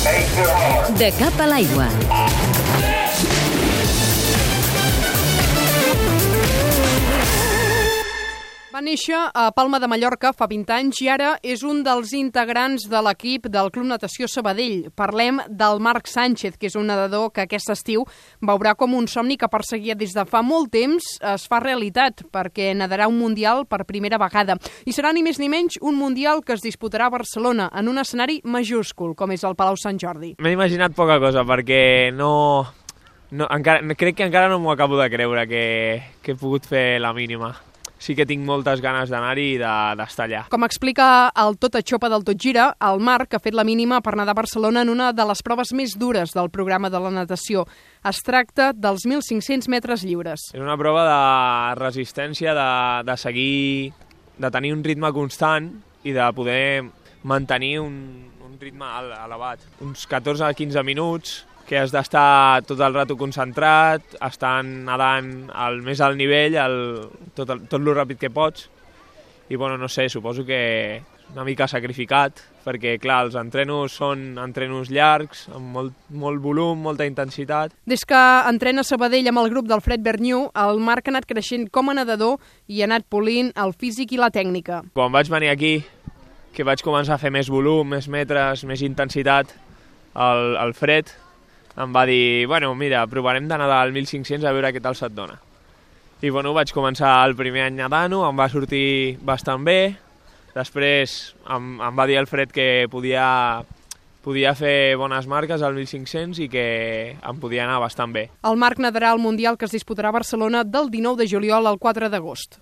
De cap a l'aigua. Néixer a Palma de Mallorca fa 20 anys i ara és un dels integrants de l'equip del Club Natació Sabadell. Parlem del Marc Sánchez, que és un nedador que aquest estiu veurà com un somni que perseguia des de fa molt temps es fa realitat, perquè nedarà un Mundial per primera vegada. I serà ni més ni menys un Mundial que es disputarà a Barcelona, en un escenari majúscul, com és el Palau Sant Jordi. M'he imaginat poca cosa, perquè no... no encara, crec que encara no m'ho acabo de creure que, que he pogut fer la mínima sí que tinc moltes ganes d'anar-hi i d'estar allà. Com explica el Tot a Xopa del Tot Gira, el Marc ha fet la mínima per nedar a Barcelona en una de les proves més dures del programa de la natació. Es tracta dels 1.500 metres lliures. És una prova de resistència, de, de seguir, de tenir un ritme constant i de poder mantenir un, un ritme elevat. Uns 14 a 15 minuts, que has d'estar tot el rato concentrat, estant nedant al més alt nivell, el, tot, el, tot el ràpid que pots, i bueno, no sé, suposo que una mica sacrificat, perquè clar, els entrenos són entrenos llargs, amb molt, molt volum, molta intensitat. Des que entrena Sabadell amb el grup del Fred Berniu, el Marc ha anat creixent com a nedador i ha anat polint el físic i la tècnica. Quan vaig venir aquí, que vaig començar a fer més volum, més metres, més intensitat, el, el Fred em va dir, bueno, mira, provarem de nedar al 1500 a veure què tal se't dona. I bueno, vaig començar el primer any nedant-ho, em va sortir bastant bé, després em, em va dir el Fred que podia, podia fer bones marques al 1500 i que em podia anar bastant bé. El Marc nedarà al Mundial que es disputarà a Barcelona del 19 de juliol al 4 d'agost.